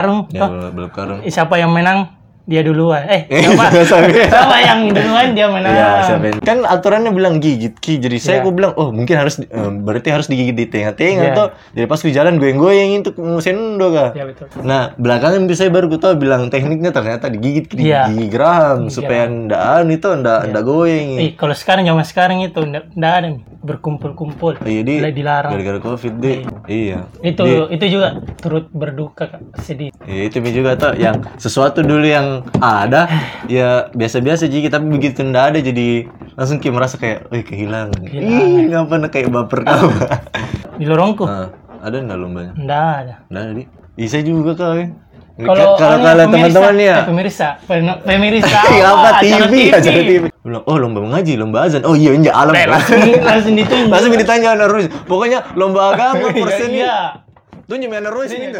karung Ya, balap, karung. Siapa yang menang dia duluan eh Eh, siapa siapa yang duluan dia menang Iya, siapa yang- kan aturannya bilang gigit ki. Jadi saya Iya. gue bilang, oh mungkin harus eh, berarti harus digigit di tengah-tengah Iya. toh. Jadi pas di jalan goyang-goyang untuk sendo kah. ya betul Nah, belakangan bisa baru gue tahu bilang tekniknya ternyata digigit di Iya. gigi geram supaya ndak anu itu ndak ndak goyang. eh kalau sekarang zaman sekarang itu ndak ndak ada nih berkumpul-kumpul Iya, di dilarang gara-gara Covid deh. Iya. itu itu juga turut berduka Kak. sedih Ya, itu juga tuh yang sesuatu dulu yang ada ya biasa-biasa jadi tapi begitu ndak ada jadi langsung kayak merasa kayak, wih kehilangan. Ih, ngapa kayak baper kau. di lorongku Ah, ada ndak lombanya? ndak ada Ndak ada di. Bisa juga kau. ya. kalau kalau kalau teman-teman ya. eh, pemirsa pemirsa Iya apa TV acara TV. Bilang, oh lomba mengaji, lomba azan. Oh iya enggak alam. Eh, langsung langsung ditunjuk Langsung ditanya Ruis. Pokoknya lomba agama persen nih. iya Tunjuk Ana Ruis ini.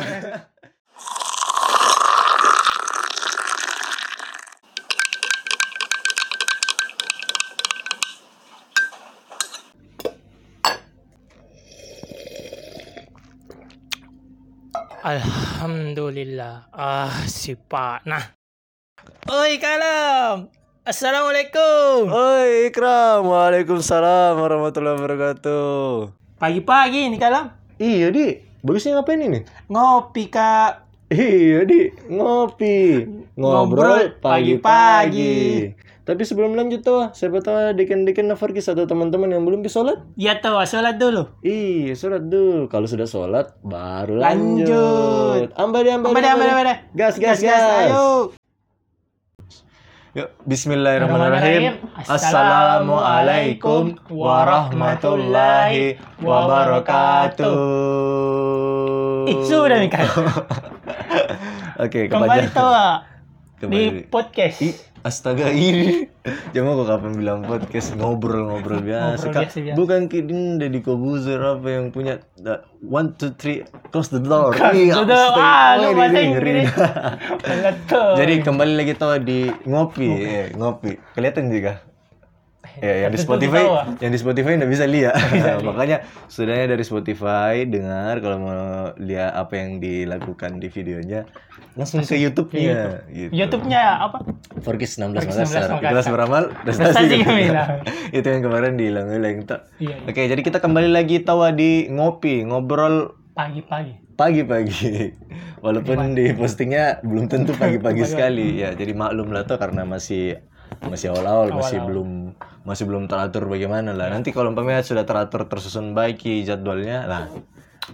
Alhamdulillah. Ah, si Pak. Nah. Oi, Kalam. Assalamualaikum. Oi Ikram, Waalaikumsalam warahmatullahi wabarakatuh. Pagi-pagi nih, Kalam. Iya di, bagusnya ngapain ini? Ngopi, Kak. Iya di, ngopi, Ngobrol pagi-pagi. Tapi sebelum lanjut tuh, siapa tahu deken-deken nafarkis atau teman-teman yang belum sholat? Ya tahu, sholat dulu. Iya, sholat dulu. Kalau sudah sholat, baru Lanjut. lanjut. Ambade, ambade, Ambade, ambade, ambade. Gas, gas, gas. Ayo. Yuk, Bismillahirrahmanirrahim. Assalamualaikum warahmatullahi wabarakatuh. Eh, sudah nih, Kak. Oke, Kembali tahu di Kembali. podcast. Ih, astaga ini. Jangan kok kapan bilang podcast ngobrol-ngobrol biasa. Ngobrol Kak. biasa-biasa. Bukan kini Deddy Kobuzer apa yang punya the one two three close the door. Kan, Iya, sudah, astaga. ah, lu Oh. Inggris. Jadi kembali lagi tuh di ngopi, eh, ngopi. Kelihatan juga. Ya, yang di Spotify, yang di Spotify nggak bisa lihat. Makanya sudahnya dari Spotify dengar kalau mau lihat apa yang dilakukan di videonya langsung ke YouTube-nya. Gitu. YouTube-nya apa? Forkis 16 Forkis 16 Makassar. Ikhlas beramal, Prestasi gemilang. Itu yang kemarin tuh. Iya, iya. Oke, jadi kita kembali lagi tawa di ngopi, ngobrol Pagi-pagi. pagi-pagi. Walaupun di postingnya belum tentu pagi-pagi sekali ya. Jadi maklum lah tuh karena masih masih awal-awal masih belum masih belum teratur bagaimana lah. Nanti kalau umpamanya sudah teratur tersusun baik jadwalnya lah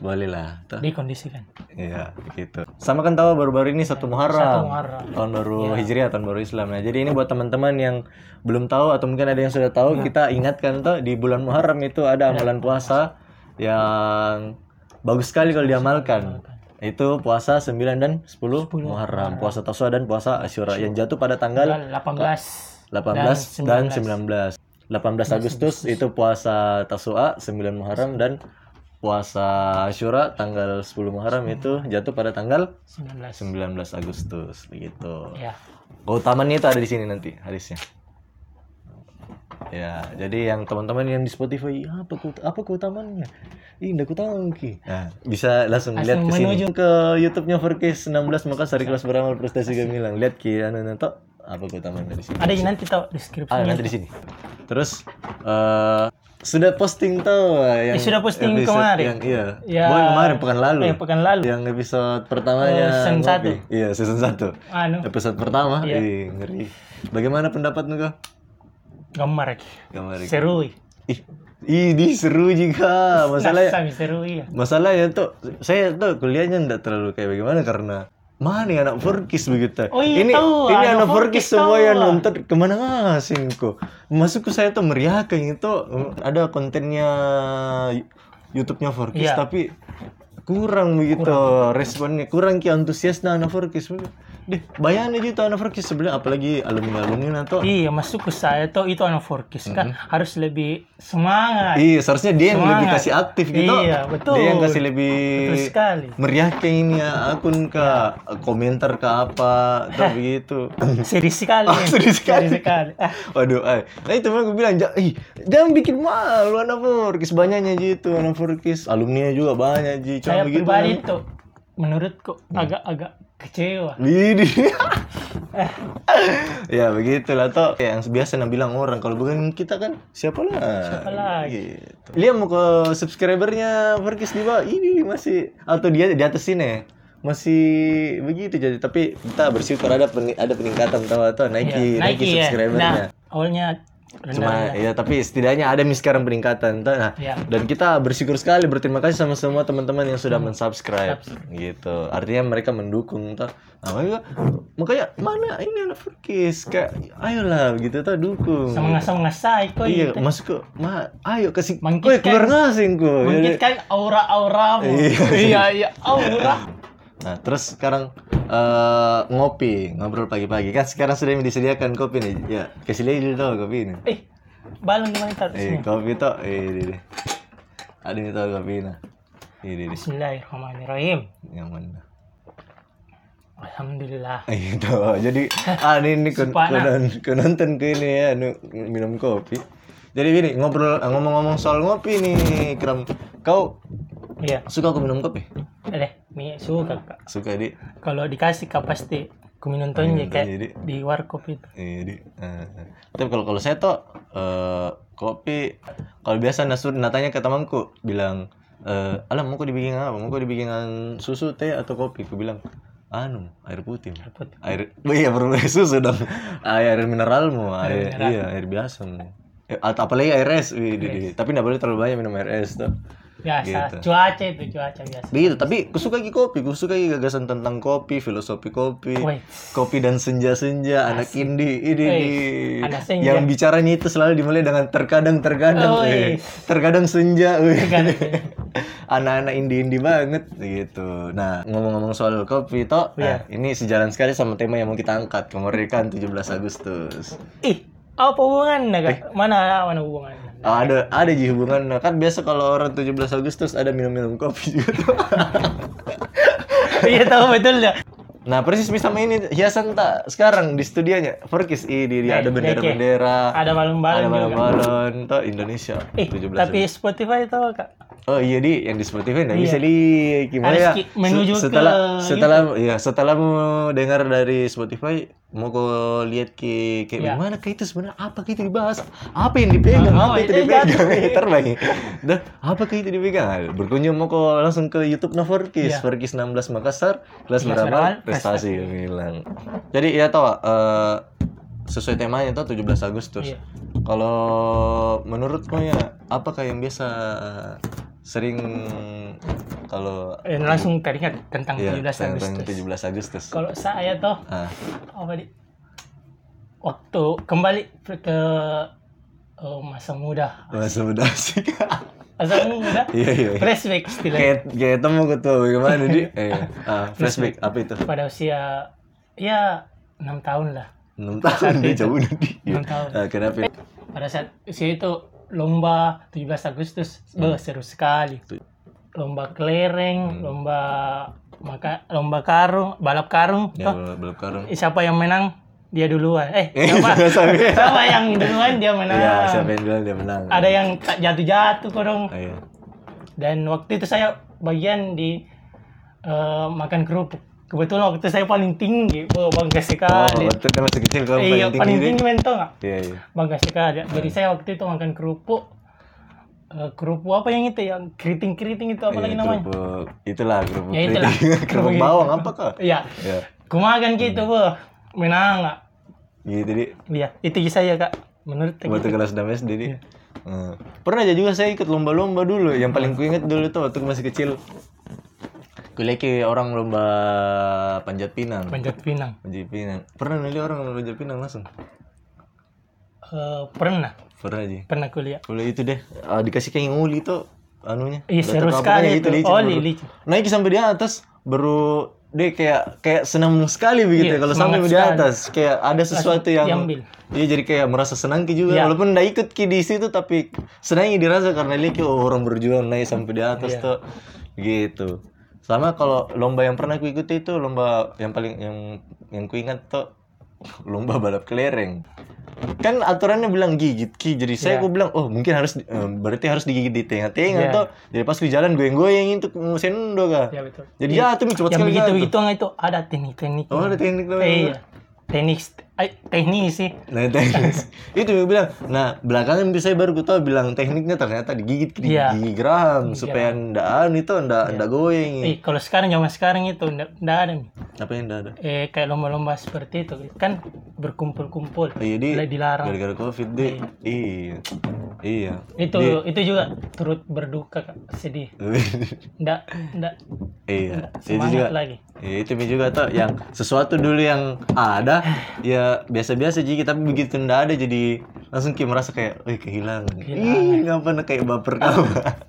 boleh lah. Tuh. Dikondisikan. Iya, gitu. Sama kan tahu baru-baru ini satu Muharram. Satu Muharram. Tahun baru Hijriah, tahun baru Islam. Nah, jadi ini buat teman-teman yang belum tahu atau mungkin ada yang sudah tahu, kita ingatkan tuh di bulan Muharram itu ada amalan puasa yang bagus sekali kalau diamalkan. Itu puasa 9 dan 10, Muharram, puasa Tasawuf dan puasa Asyura yang jatuh pada tanggal 18 18 dan 19. 18 Agustus itu puasa Tasua 9 Muharram dan puasa Asyura tanggal 10 Muharram itu jatuh pada tanggal 19. 19 Agustus begitu. Ya. Keutamaannya itu ada di sini nanti hadisnya. Ya, jadi yang teman-teman yang di Spotify, "Ya, apa keut- apa keutamaannya? Ih, enggak tahu Ki. Nah, bisa langsung lihat ke sini ke YouTube-nya Forkes 16 maka Sari Kelas Beramal Prestasi Gemilang. Lihat Ki anu nanti apa keutamaannya di sini. Ada yang nanti tau deskripsi. Ah, nanti di sini. Terus eh sudah posting tuh yang Eh, sudah posting episode kemarin. Yang iya. Ya. Bukan kemarin pekan lalu. Eh, pekan lalu. Yang episode pertamanya Oh, season satu. Iya, season 1. Anu, Episode pertama. Iya. Ih, ngeri. Bagaimana pendapatmu kau? gambar. Gambar. Seru. Ih, ini seru juga. Masalahnya seru iya. masalahnya tuh saya tuh kuliahnya enggak terlalu kayak bagaimana karena mana nih anak Forkis begitu. Oh iya, ini tahu, ini anak anak Forkis semua yang nonton. Ke mana ngasih kok. Masuk ke saya tuh meriahkan itu. Ada kontennya YouTube-nya Forkis Iya. tapi kurang begitu responnya. Kurang ki antusiasnya anak deh bayangin aja itu anak Forkis sebenarnya apalagi alumni alumni nanti Iya, masuk ke saya tuh itu anak forecast kan harus lebih semangat. Iya, seharusnya dia yang lebih Semangat. kasih aktif gitu. Iya, betul. Dia yang kasih lebih Betul sekali. meriah kayak ini ya, akun ke komentar ke apa, atau begitu. Serius sekali. Oh, serius sekali. Serius sekali. Ah, Waduh, ay. Nah itu gue bilang, "Ja- ih, jangan bikin malu anak Forkis banyaknya gitu anak Forkis, alumni juga banyak ji, cuma saya begitu. pribadi tuh menurutku agak-agak kecewa. Widih. ya begitulah toh ya, yang biasa nah bilang orang kalau bukan kita kan siapa lah Siapa lagi? gitu. lihat mau ke subscribernya Perkis di bawah ini masih atau dia di atas sini masih begitu jadi tapi kita bersyukur ada ada peningkatan tahu atau naiki Iya, naiki Nike ya. subscribernya Nah, awalnya cuma ya tapi setidaknya ada sekarang peningkatan nah Ya. dan kita bersyukur sekali berterima kasih sama semua teman-teman yang sudah mensubscribe gitu artinya mereka mendukung tuh nah, makanya, makanya mana ini anak Furkis kayak ayolah gitu tuh dukung Semangat-semangat saya kok iya gitu. masuk ke ma ayo kasih koi keluar ngasih kok Mengkitkan aura-auramu. Iya. iya, iya, aura. nah terus sekarang eh, ngopi ngobrol pagi-pagi kan sekarang sudah disediakan kopi nih ya kasih lihat dulu dong kopi ini Eh, balon gimana taruh Eh, kopi tuh, eh, ini deh. Ada nih tuh kopi nah. Ini deh, Bismillahirrahmanirrahim. yang mana? Alhamdulillah. Eh, Itu, jadi ah ini ini kun- kun nonton ke ini ya, nu, minum kopi. Jadi gini ngobrol ah, ngomong-ngomong soal ngopi nih, Kram. Kau Iya, suka aku minum kopi? deh, mi suka kak. Suka di, Kalau dikasih kak pasti ku minum tonje Minum kayak tonje, Di. warkop itu. eh, di. eh. Tapi kalau kalau saya tuh eh, kopi, kalau biasa nasur natanya ke temanku bilang, eh, alam mau dibikin apa? Mau dibikin susu, teh atau kopi? Aku bilang, anu, air putih. Air putih. air oh iya perlu susu dong air, air mineralmu air, mineral. iya air biasa mu. Eh, atau apalagi air es wih, tapi nggak boleh terlalu banyak minum air es tuh Biasa, Gitu. cuaca itu cuaca biasa. begitu tapi aku suka lagi kopi aku suka lagi gagasan tentang kopi filosofi kopi Woi, kopi dan senja-senja anak indie ini nih. senja. yang bicaranya itu selalu dimulai dengan terkadang terkadang eh. terkadang senja anak-anak indie-indie banget gitu nah ngomong-ngomong soal kopi toh Iya. nah, ini sejalan sekali sama tema yang mau kita angkat kemerdekaan 17 Agustus ih, apa hubungannya Eh. kak? Mana mana hubungannya? Ah, ada ada ji hubungan kan biasa kalau orang 17 Agustus ada minum-minum kopi juga tuh. Iya tahu betul ya. Nah persis sama ini hiasan tak sekarang di studionya Forkis ini dia ada Nah, bendera-bendera Ada balon-balon ada juga. balon-balon tuh Indonesia Eh, 17 tapi Spotify tahu kak? Oh iya di yang di Spotify nggak Iya. bisa di. Gimana Harus ya? menuju Se- setelah ke setelah ya setelah mau dengar dari Spotify mau kau lihat ke kayak Iya. gimana kayak itu sebenarnya? Apa kayak itu dibahas? Apa yang dipegang? Oh, apa itu itu dipegang? terbang dah apa kayak itu dipegang? Ah, berkunjung mau kau langsung ke YouTube Novorkis Iya. Forkis 16 Makassar kelas Kelas berapa prestasi bilang. Jadi ya tau eh, sesuai temanya tuh 17 Agustus. Iya. kalau menurutmu ya apakah yang biasa sering kalau Eh, langsung teringat tentang ya 17 tentang Agustus. 17 Agustus. Kalau saya tuh Ah, apa di waktu kembali ke oh, masa muda, masa muda sih. masa muda, Iya iya. iya. flashback istilahnya Kayak kayak temu ketua bagaimana di? Eh, ah, flashback apa itu? pada usia ya enam tahun lah. 6 tahun dia jauh nanti. Enam tahun. Ah, kenapa? Pada saat usia itu lomba 17 Agustus, Hmm. beuh, seru sekali. Lomba kelereng, lomba maka lomba karung, balap karung. Ya toh. belum karung. Eh, siapa yang menang dia duluan. Eh, Eh, siapa? siapa yang duluan dia menang. Iya, siapa yang bilang dia menang? Ada yang tak jatuh-jatuh kodong. Ah, iya. Dan waktu itu saya bagian di eh, makan kerupuk. Kebetulan waktu itu saya paling tinggi, oh, bangga Oh, sekali. waktu dia masih kecil kamu iya, paling paling tinggi. tinggi men tau nggak? Iya, iya. Bangga sekali. Jadi saya waktu itu makan kerupuk. Eh, kerupuk apa yang itu yang keriting-keriting itu apa Iya, lagi namanya? kerupuk itulah kerupuk Ya, itulah. keriting. kerupuk Kerupuk bawang apa kok Iya. ya Kumakan gitu, Bu. Menang nggak? gitu di Iya, itu saya Kak. Menurut waktu kelas 6 SD di Iya. Hmm. pernah aja juga saya ikut lomba-lomba dulu yang paling ku ingat dulu tuh waktu masih kecil kuliah ke orang lomba panjat pinang Panjat Pinang. panjat pinang pernah nilai orang lomba panjat pinang langsung Eh, pernah, pernah aja pernah kuliah. kuliah itu deh ah, dikasih kayak uli tuh anunya Iya, seru sekali itu. licin Oh, licin. naik sampai di atas baru deh kayak kayak senang sekali begitu Iya, ya kalau sampai di atas kayak ada sesuatu yang diambil. iya jadi kayak merasa senang ki juga Iya. walaupun nggak ikut ki di situ tapi senangnya dirasa karena lihat ki, oh, orang berjuang naik sampai di atas Iya. tuh gitu sama kalau lomba yang pernah ku ikuti itu lomba yang paling yang yang ku ingat tuh lomba balap kelereng kan aturannya bilang gigit ki jadi saya Iya. gue bilang oh mungkin harus eh, berarti harus digigit di tengah-tengah Iya. toh jadi pas di jalan goyang-goyang itu sendo kah Ya betul. jadi jatuh Mi, cepat Yang sekali begitu begitu itu ada teknik-teknik. oh ada teknik namanya Iya. Teknik teknik sih. Nah teknik itu gue bilang. Nah belakangan itu saya baru gue tahu bilang tekniknya ternyata digigit di Iya. gigi geraham supaya ndak anu itu ndak ndak goyang. Eh, kalau sekarang zaman sekarang itu enggak ada nih. Apa yang ndak ada? Eh kayak lomba-lomba seperti itu kan berkumpul-kumpul. Oh, iya di dilarang. gara-gara covid deh. Iya. Iya. Itu itu juga turut berduka Kak. sedih. Ndak ndak iya. Itu semangat juga. lagi. Ya, itu juga tuh yang sesuatu dulu yang ada ya biasa-biasa jadi tapi begitu ndak ada jadi langsung kayak merasa kayak, wih kehilangan. Ih, ngapa kayak baper kamu.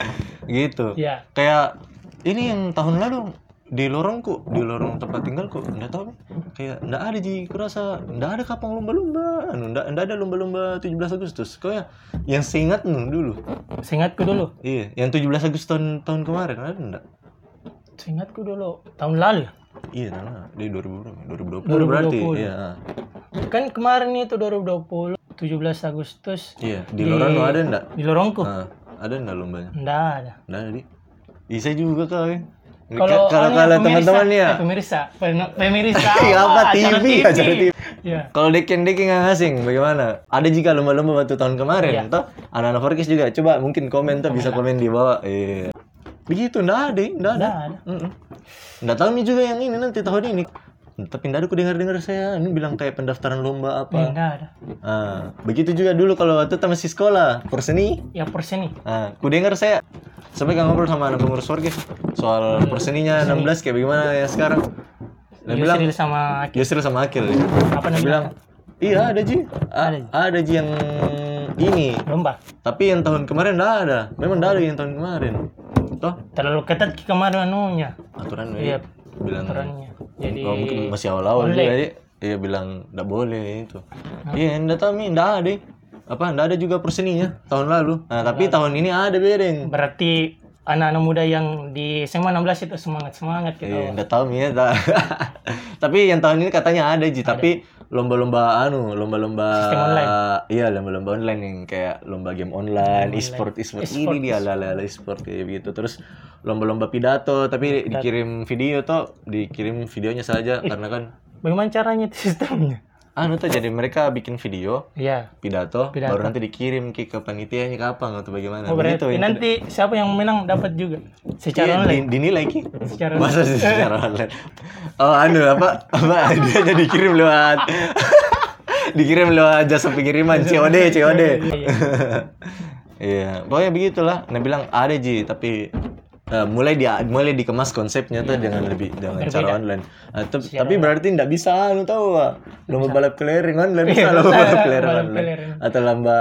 gitu. Ya, kayak ini yang tahun lalu di lorongku di lorong tempat tinggalku nggak tahu kayak nggak ada ji. Kurasa nggak ada kapang lomba-lomba anu nggak nggak ada lomba-lomba 17 Agustus. Kau ya yang seingat nu dulu. Seingatku dulu. iya yang 17 Agustus tahun tahun kemarin ada enggak Seingatku dulu tahun lalu ya. iya nah di 2000 2020 berarti 2020. iya Kan kemarin itu 2020 17 Agustus iya di lorong nu ada enggak di lorongku. Ah, ada enggak lombanya Nggak ada. enggak ada di bisa juga ya Kalau kalau kalau teman-teman ya eh, pemirsa, pemirsa Iya, apa, TV, acara TV. Ya. Kalau deking-deking yang asing bagaimana? Ada jika lomba-lomba waktu tahun kemarin, Iya. toh anak-anak Forkis juga coba mungkin komen tuh bisa komen di bawah. Iya. Begitu, ndak ada, ndak ada. Nggak ada. Nggak tahu nih juga yang ini nanti tahun ini. Tapi ndak ada dengar-dengar saya ini bilang kayak pendaftaran lomba Ya, apa. nggak ada. Ah, begitu juga dulu kalau waktu kita masih sekolah, perseni. Ya persen nih. Ah, ku dengar saya sampai kan ngobrol sama anak pengurus Forkis soal perseninya 16 kayak bagaimana ya sekarang. Dia bilang Yusril sama Aki. Yusril sama Akil ya. apa Dia namanya? bilang, iya ada Ji. A- Ada, Ji. ada Ji yang ini. Lomba. Tapi yang tahun kemarin enggak ada. Memang enggak ada yang tahun kemarin. Toh Terlalu ketat kemarin anunya. aturan Iya, bilang aturannya. Jadi oh, mungkin masih awal-awal ya. Iya bilang enggak boleh itu. Iya, enggak tahu Mi, enggak ada. Apa enggak ada juga perseninya tahun lalu. Nah, tapi tahun ini ada bedeng. berarti anak-anak muda yang di SMA 16 itu semangat-semangat gitu. Iya, enggak tahu ya. ta- tapi yang tahun ini katanya ada Ji, tapi lomba-lomba anu, lomba-lomba Sistem online. Iya, lomba-lomba online yang kayak lomba game online, e-sport, e-sport E-sport, ini dia ala ala e-sport kayak gitu. Terus lomba-lomba pidato tapi dikirim video toh, dikirim videonya saja karena kan Bagaimana caranya sistemnya? Anu tuh jadi mereka bikin video Iya. pidato, Pidato. baru nanti dikirim ke, ke panitianya kapan atau bagaimana. Oh, Begitu. berarti yang nanti siapa yang menang dapat juga secara Iya, online. di- dinilai ki. Secara Masa sih secara online? Oh, anu apa? Apa dia jadi dikirim lewat dikirim lewat jasa pengiriman COD, COD. Iya. Iya, pokoknya begitulah. Nah bilang ada Ji, tapi eh, mulai dia mulai dikemas konsepnya tuh dengan lebih dengan Berbeda. cara online. Tep- tapi berarti nggak bisa anu tahu Pak. Lomba balap kelereng online bisa Iya, lomba bisa. balap kelereng Balap online. Atau lomba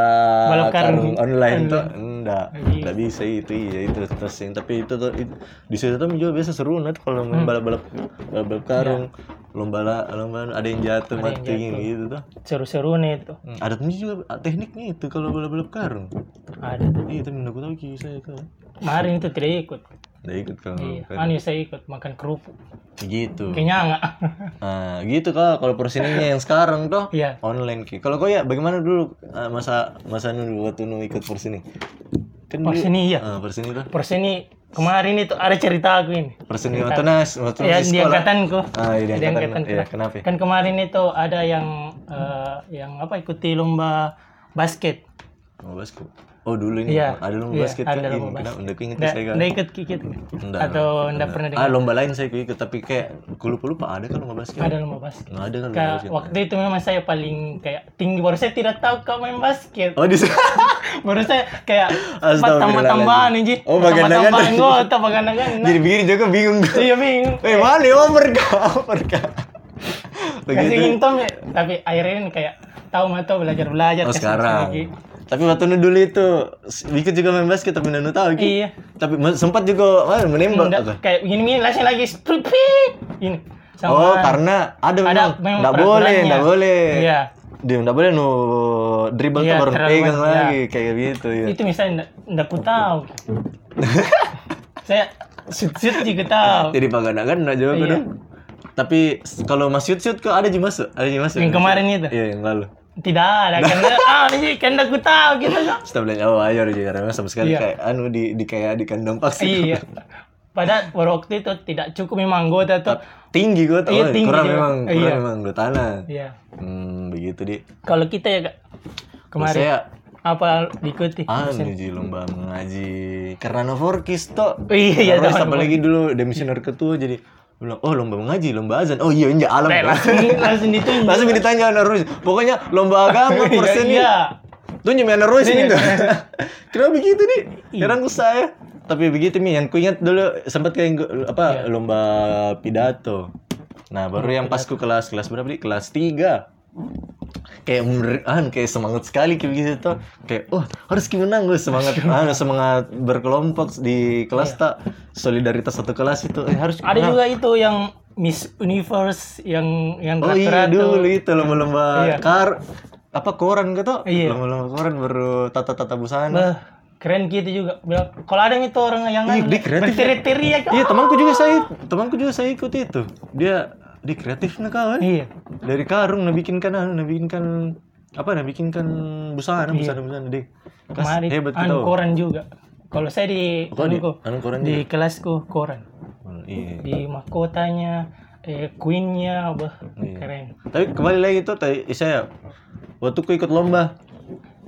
Balap karung online tuh online. enggak. Iya. Nggak bisa itu iya itu terus yang tapi itu tuh itu, di situ tuh juga biasa seru nanti kalau main Hmm. balap-balap balap karung lomba la- lomba ada yang jatuh Iya. Ada yang mati jatuh. gitu tuh. Seru-seru nih itu. Hmm, Ada tuh juga tekniknya itu kalau balap-balap karung. Ada. Iya, tapi aku tahu ki saya tuh. Kemarin itu tidak ikut. Udah ikut kalau Iya. kan. Saya ikut makan kerupuk. gitu. Kayaknya enggak. Nah, gitu kak. Kalau persininya yang sekarang tuh Iya. online ki. Kalau kau ya bagaimana dulu ah, masa masa dulu waktu nu ikut persini? Kan Persini iya. Ah, persini tuh. Persen ini kemarin itu ada cerita aku ini. Persini waktu nas waktu Ya di angkatanku. Ah, iya, di angkatan. Iya, kenapa? Kan kemarin itu ada yang eh, yang apa ikuti lomba basket. Oh, basket. Oh, dulu ini Iya. ada lomba Iya, basket ada kan lomba ini. Kenapa? Udah inget Nggak saya kan. nggak ikut kikit Enggak, atau enggak pernah Ah, dengar. lomba lain saya ikut tapi kayak lupa lupa ada kan lomba basket. Ada lomba basket. Nggak ada kan lomba basket. waktu itu memang saya paling kayak tinggi baru saya tidak tahu kau main basket. Oh, di Baru saya kayak tambah-tambahan nih, Ji. Oh, baganda-ganda. Tambah-tambahan anggota, baganda-ganda. Jadi begini juga bingung. Iya bingung. Eh, mana ya? Over kah? Kasih intom ya, tapi akhirnya ini kayak tahu mah tahu belajar belajar. Oh sekarang. Tapi waktu nu dulu itu ikut juga main basket tapi nu tahu Ki. Iya. Tapi sempat juga wah, menembak. Nggak, apa? kayak gini-gini langsung lagi spripit. Ini. Sama Oh, karena ada memang enggak boleh, enggak boleh. Iya. Dia enggak boleh nu dribble Iya, tuh baru pegang banyak, lagi kayak gitu ya. Itu misalnya enggak, enggak ku tahu. saya shoot-shoot juga tahu. Jadi pagana-gana juga Iya. dong. Tapi kalau mas shoot shoot kok ada juga masuk, ada juga masuk. Yang kemarin itu? Iya, yang lalu. Tidak ada karena ah ini karena aku tahu gitu kan Setelah bilang oh ayo aja karena sama sekali Iya. kayak anu di di kayak di kandang paksa. iya pada waktu itu tidak cukup memang anggota tuh Tinggi gue tuh. Iya, oh, tinggi kurang juga. memang, kurang Iya. memang dua tanah. iya Hmm, begitu di. kalau kita ya Kak, kemarin Saya apa diikuti anu ji lomba mengaji karena Novorkis toh. Iya, iya, teman. apalagi dulu demisioner ketua jadi bilang oh lomba mengaji lomba azan. Oh iya enggak alam. Eh, langsung langsung ditunjuk langsung ditanya Narus pokoknya lomba agama persen nih iya. Ya Narus Iya. nih kenapa begitu nih sekarang ku saya. Tapi begitu mi. Yang ku ingat dulu sempat kayak Iya. apa lomba pidato. Nah baru yang pas ku kelas kelas berapa nih kelas 3 kayak ah, kayak semangat sekali kayak begitu tuh. Kayak wah harus kita menang gue semangat ah, semangat berkelompok di kelas Iya. tak? Solidaritas satu kelas itu eh, harus ada juga itu yang Miss Universe yang yang oh iya dulu itu lomba-lomba Iya. kar apa koran gitu? Iya. lomba-lomba koran baru tata-tata busana. Bah, keren gitu juga. Bilang kalau ada itu orang yang anu, dia kreatif ya. berteriak-teriak iya temanku juga saya temanku juga saya ikut itu. Dia di kreatif nah kawan iya. Dari karung nah bikinkan anu nah bikinkan apa nah bikinkan busana busana busana deh kemarin hebat kita anu koran juga. Kalau saya di Kok di- anu koran di kelasku koran. Oh, iya. Di mahkotanya eh queennya bah Iya. keren. Tapi kembali lagi tuh tadi saya waktu ku ikut lomba.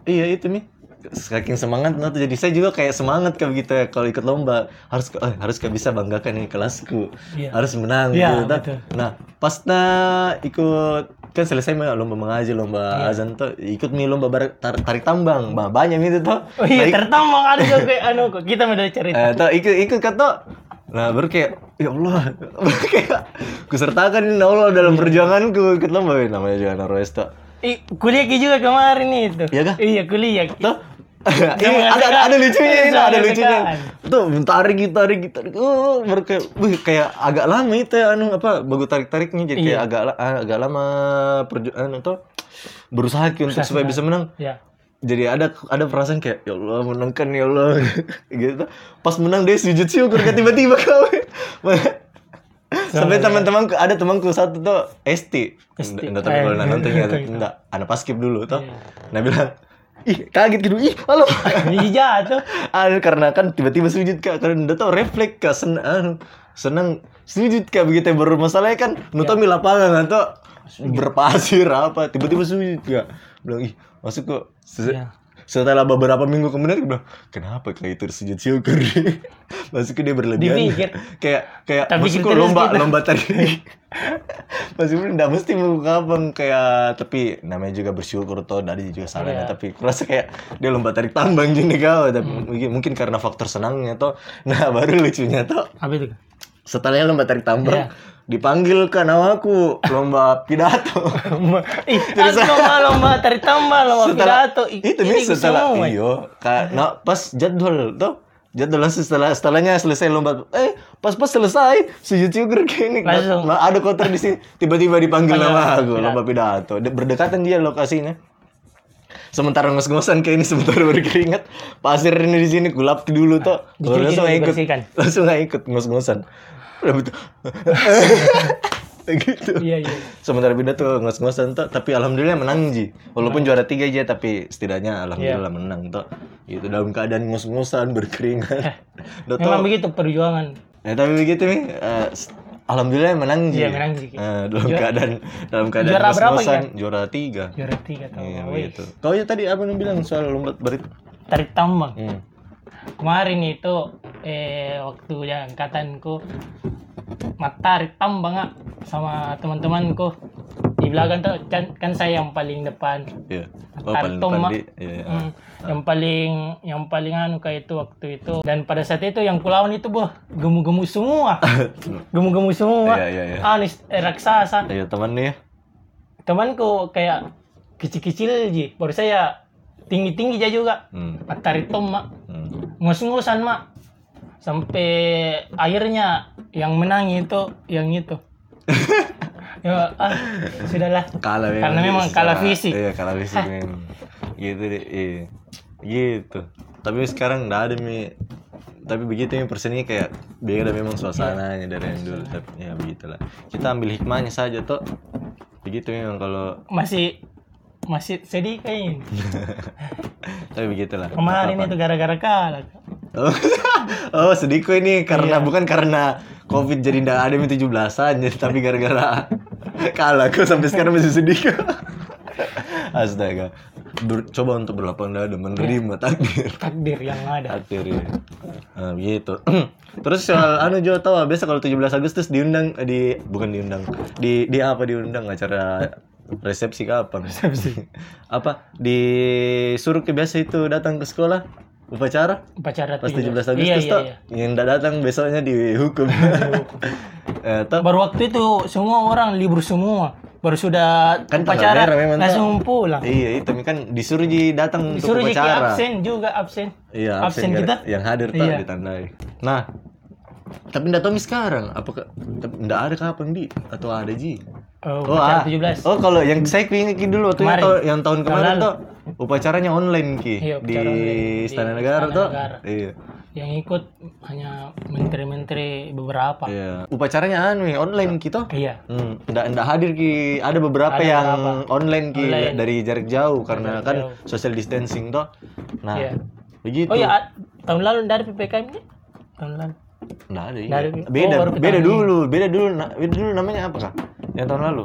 Iya itu nih. Saking semangat nah, tuh jadi saya juga kayak semangat kayak gitu ya kalau ikut lomba harus eh, harus kayak bisa banggakan nih kelasku Iya. harus menang Iya, gitu. Nah, betul. nah pas nah ikut kan selesai lomba mengaji lomba Iya. azan tuh ikut nih lomba bar- tar- tarik tambang bah, banyak itu tuh oh iya tertambang ada juga kayak anu kita udah cerita Eh, tuh ikut ikut tuh. Nah baru kayak ya Allah baru kayak kusertakan ini Allah dalam Iya. perjuanganku ikut lomba namanya juga Norwes Ih, kuliah Ki juga kemarin itu Iya kah? iya kuliah Tuh. ini ada, ada, ada lucunya ini, ada Jangan lucunya. Tuh, tarik gitu, tarik gitu. Oh, baru kayak, wih, kayak agak lama itu ya, anu apa, bagus tarik-tariknya jadi kayak Iya. agak la- agak lama perjuangan tuh berusaha Ki, untuk supaya bisa menang. ya Jadi ada ada perasaan kayak ya Allah menangkan ya Allah gitu. Pas menang dia sujud syukur kayak tiba-tiba kau. Sampai teman-temanku ada temanku satu tuh ST. Enggak tahu kalau nonton ya iya. enggak. Anak paskib dulu tuh. Nah bilang Ih, kaget gitu. Ih, halo. Iya jatuh Anu karena kan tiba-tiba sujud kak karena udah tau refleks kak sen anu, senang sujud kak begitu baru masalahnya kan nutomi lapangan atau berpasir apa tiba-tiba sujud kak bilang ih masuk kok Iya. Setelah beberapa minggu kemudian dia bilang kenapa kayak itu sujud syukur masuk dia berlebihan Dipikir. kayak kayak kok terus lomba gitu. lomba tadi masih enggak mesti mau kapan kayak tapi namanya juga bersyukur toh dari juga salahnya Iya. tapi kurasa kayak dia lomba tarik tambang gini kau tapi Hmm. mungkin mungkin karena faktor senangnya toh nah baru lucunya toh apa itu setelahnya lomba tarik tambang Iya. dipanggil kan aku lomba pidato. Ih lomba lomba tarik tambah lomba setelah pidato. Itu ini nih setelah semua. iyo ka, nah, pas jadwal tuh jadwal setelah setelahnya selesai lomba. Eh pas pas selesai sujud syukur gini Langsung. nah, ada kotor di sini. Tiba-tiba dipanggil Panggil nama aku pidato. lomba pidato. De- berdekatan dia lokasinya. Sementara ngos-ngosan kayak ini sementara berkeringat pasir ini di sini kulap dulu tuh langsung nggak ikut. langsung nggak ikut ngos-ngosan udah betul. Gitu. Iya iya. Sementara beda tuh ngos-ngosan tuh tapi alhamdulillah menang ji. Walaupun juara tiga aja tapi setidaknya alhamdulillah menang tuh. Itu dalam keadaan ngos-ngosan berkeringat. Tuh memang begitu perjuangan. Ya tapi begitu nih eh, s- alhamdulillah menang ji. Iya, menang, Ji. Eh, dalam keadaan dalam keadaan Juara berapa, ngos-ngosan juara tiga. Juara tiga iya begitu. Kau ya tadi apa yang bilang soal lomba berit? Tarik tambang. Hmm. Kemarin itu eh waktu yang angkatanku matarik tambang ah, sama teman-temanku. Di belakang tuh kan, kan saya yang paling depan. Iya. Oh paling depan di iya, iya. Hmm, yang paling yang paling anu kayak itu waktu itu. Dan pada saat itu yang kulawan itu boh gemu-gemu semua. Gemu-gemu semua. Iya, iya, iya. anis eh, raksasa. Ayo teman nih. Temanku kayak kecil-kecil ji baru saya tinggi-tinggi aja juga. Hmm. tarik tom mak ngos-ngosan mak. Sampai akhirnya yang menang itu yang itu. Ya ah sudahlah. Kalah memang Karena memang kalah fisik. iya kalah fisik memang. Gitu deh iya. Gitu. Tapi sekarang nggak ada mi. Tapi begitu mi persennya kayak beda memang suasananya dari yang dulu. Tapi ya begitulah. Kita ambil hikmahnya saja toh begitu memang kalau masih masih sedih kayaknya. Tapi begitulah. Kemarin itu gara-gara kalah. Oh, oh sedihku ini karena bukan karena covid jadi ndak ada yang 17-an jadi tapi gara-gara kalah kok sampai sekarang masih sedih Astaga. Ber- coba untuk berlapang dada menerima takdir. Takdir yang ada. Takdir ya. Nah, begitu. Terus soal anu Jo tahu biasa kalau 17 Agustus diundang eh, di bukan diundang. Di di apa diundang acara resepsi kapan? Resepsi. apa? Disuruh ke biasa itu datang ke sekolah upacara Upacara pas 17 17. Agustus Iya, iya, iya. Yang ndak datang besoknya dihukum. eh, Baru waktu itu semua orang libur semua. Baru sudah Kan upacara memang, langsung pulang. Iya itu kan disuruh Ji datang Disuruh untuk upacara. absen juga absen. Iya, Absen absen, kita. yang hadir tak Iya. ditandai. Nah, tapi enggak tahu sekarang apakah enggak ada kapan di atau ada ji? Oh, Oh, upacara ah. 17. oh kalau yang saya ingat Ki, dulu waktu Kemarin. tahun- yang tahun kemarin tuh upacaranya online ki Iya, di Istana Negara Istana tuh. Negara. Iya. Yang ikut hanya menteri-menteri beberapa. Iya. Upacaranya anu online gitu. Iya. Hmm, enggak enggak hadir ki. Ada beberapa Ada yang beberapa. online ki Online. dari jarak jauh karena Jarak kan jauh. social distancing toh. Nah, Iya. begitu. Oh ya, tahun lalu dari PPKM ini? Tahun lalu. Nggak ada iya. Dari- beda oh, beda dulu beda dulu beda dulu namanya apa kak yang tahun lalu?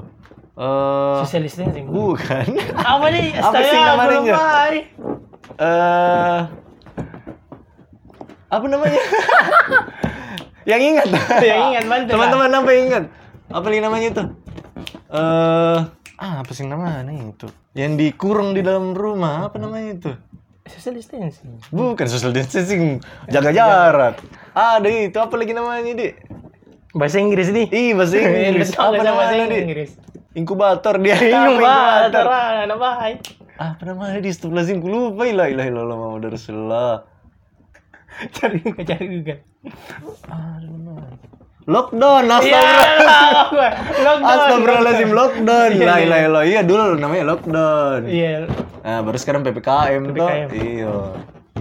Eh Social distancing. bukan. Apa nih? Apa sih namanya? eh apa namanya? Yang ingat. Yang ingat, bantu lah. teman-teman apa yang ingat? Apa lagi namanya itu? Eh ah apa sih namanya itu? Yang dikurung di dalam rumah apa namanya itu? Social distancing. bukan social distancing jaga jarak. Ada itu apa lagi namanya di Bahasa Inggris nih. Ih, bahasa Inggris. Apa namanya, Di? Inggris? Inkubator dia. Inkubator, ada bahaya. Apa namanya di Astagfirullahaladzim, ku lupa. Ilah, ilah, ilah, ilah, Muhammad Rasulullah. Cari juga, cari juga. Lockdown, Iya, astagfirullah. lockdown. Astagfirullahaladzim, lockdown. Iya, Lah, iya. ilah, ilah. Iya, dulu namanya lockdown. Iya. Nah, baru sekarang PPKM, tuh. PPKM. Iya.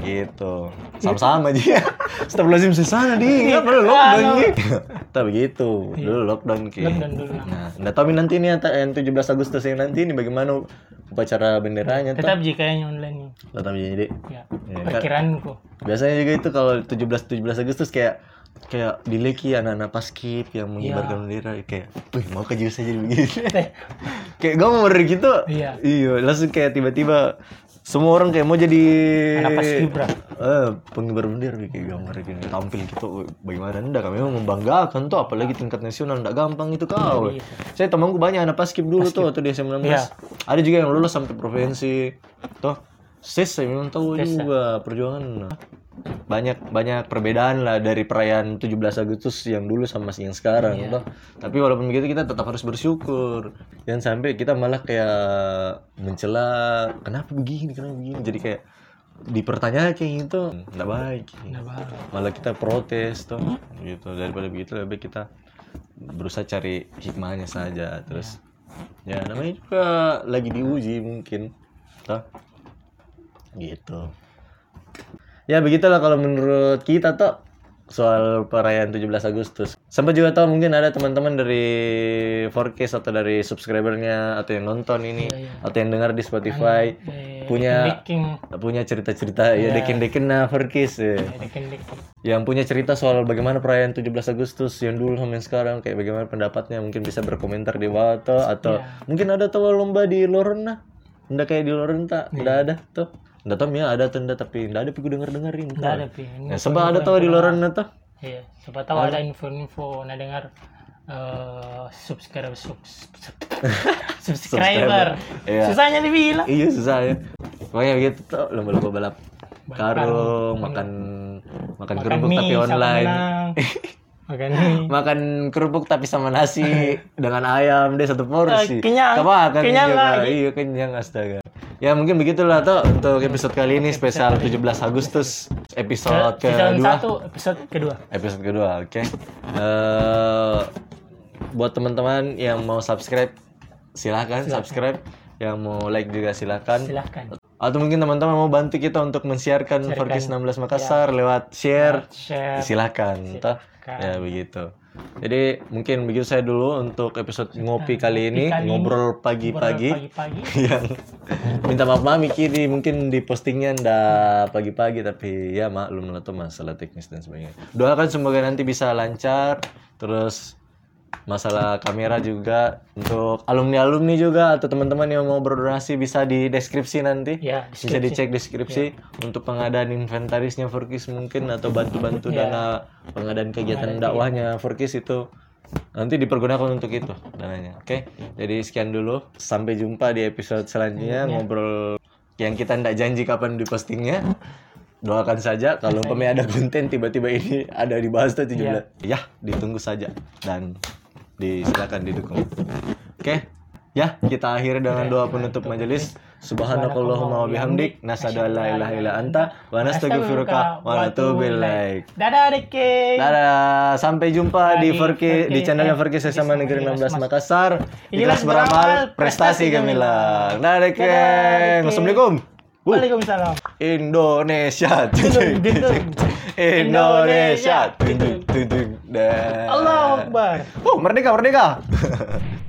Gitu. Sama-sama aja. Astagfirullahaladzim susah di. Enggak pernah lockdown Iya. Ji. Tak begitu. Dulu lockdown ki. Nah. Nggak tahu nanti nih yang yang 17 Agustus yang nanti ini bagaimana upacara benderanya. Tetap jika yang online. Tetap jadi. Ya. Iya? Perkiraanku. Biasanya juga itu kalau 17 17 Agustus kayak kayak di Leki anak-anak paskib yang mengibarkan bendera kayak, wih mau ke juga saya jadi begini. kayak gambar gitu. Iya. Iya, langsung kayak tiba-tiba semua orang kayak mau jadi Anak paskibra. eh pengibar bendera kayak gambar gini. Tampil gitu bagaimana? Enggak kami memang membanggakan tuh apalagi tingkat nasional enggak gampang itu kau. Iya. saya temanku banyak anak paskib dulu tuh waktu di SMA 19 Iya. ada juga yang lulus sampai provinsi. Tuh ses saya memang tahu juga perjuangan banyak banyak perbedaan lah dari perayaan 17 Agustus yang dulu sama yang sekarang Iya. toh. tapi walaupun begitu kita tetap harus bersyukur. Jangan sampai kita malah kayak mencela kenapa begini? Kenapa begini? Jadi kayak dipertanyakan kayak gitu. Nggak baik. Nggak baik. malah kita protes tuh gitu. Daripada begitu lebih kita berusaha cari hikmahnya saja. Terus ya namanya juga lagi diuji mungkin toh. Gitu ya begitulah kalau menurut kita tuh soal perayaan 17 Agustus. Sampai juga tahu mungkin ada teman-teman dari forecast atau dari subscribernya atau yang nonton ini Iya, iya. atau yang dengar di Spotify Eh, punya Deking. punya cerita-cerita ya dekin-dekin nah forecast ya. Deking. yang punya cerita soal bagaimana perayaan 17 Agustus yang dulu sama yang sekarang kayak bagaimana pendapatnya mungkin bisa berkomentar di bawah tuh atau Iya. mungkin ada tuh lomba di Loren nah Nggak kayak di Loren tak Iya. nggak ada tuh nggak tahu ya ada nggak tapi nggak ada tapi gue denger dengerin Nggak ada, Pi. ya, sebab ada tuh di nah tuh Iya, siapa tahu ada info-info nah dengar eh subscriber sub, sub- subscriber. Iya. Susahnya dibilang. iya susah ya pokoknya begitu tuh lomba-lomba balap karung makan makan kerupuk tapi online. Makan makan kerupuk tapi sama nasi dengan ayam deh satu porsi. Eh, kenyang. Kemakan Kenyang juga. lagi. Iya kenyang astaga. Ya mungkin begitulah tuh untuk episode kali ini spesial 17 Agustus episode Season kedua. satu episode kedua. Episode kedua, oke. Eh, buat teman-teman yang mau subscribe silahkan subscribe. Yang mau like juga silahkan. Silahkan. Atau mungkin teman-teman mau bantu kita untuk mensiarkan Forkis 16 Makassar lewat share Share. silakan toh Silakan. ya begitu Jadi mungkin begitu saya dulu untuk episode ngopi kali ini, kali ngobrol pagi-pagi. Pagi-pagi. yang minta maaf maaf Miki di mungkin di postingnya ndak pagi-pagi tapi ya maklum lah tuh masalah teknis dan sebagainya. Doakan semoga nanti bisa lancar terus masalah kamera juga untuk alumni-alumni juga atau teman-teman yang mau berdonasi bisa di deskripsi nanti. Ya, Bisa dicek deskripsi untuk pengadaan inventarisnya Forkis mungkin atau bantu-bantu Ya. dana pengadaan kegiatan dakwahnya Forkis itu nanti dipergunakan untuk itu dananya. Oke. Jadi sekian dulu. Sampai jumpa di episode selanjutnya ngobrol yang kita ndak janji kapan dipostingnya. Doakan saja kalau umpamanya ada konten tiba-tiba ini ada dibahas tuh 17. Ya, ditunggu saja dan disilakan didukung. Oke. Ya, kita akhiri dengan doa penutup majelis. Subhanakallahumma wa bihamdik nasyhadu an la ilaha illa anta wa nastaghfiruka wa natubu ilaik. Dadah Deke. Dadah, sampai jumpa di Di Forki di channelnya eh, Forki Sesama Negeri Negeri 16 Makassar. Ikhlas beramal, prestasi gemilang. Dadah, Deke. Assalamualaikum. Waalaikumsalam. Indonesia. Dung, dung. Indonesia. Dah. Allahu Akbar. Oh, merdeka, merdeka.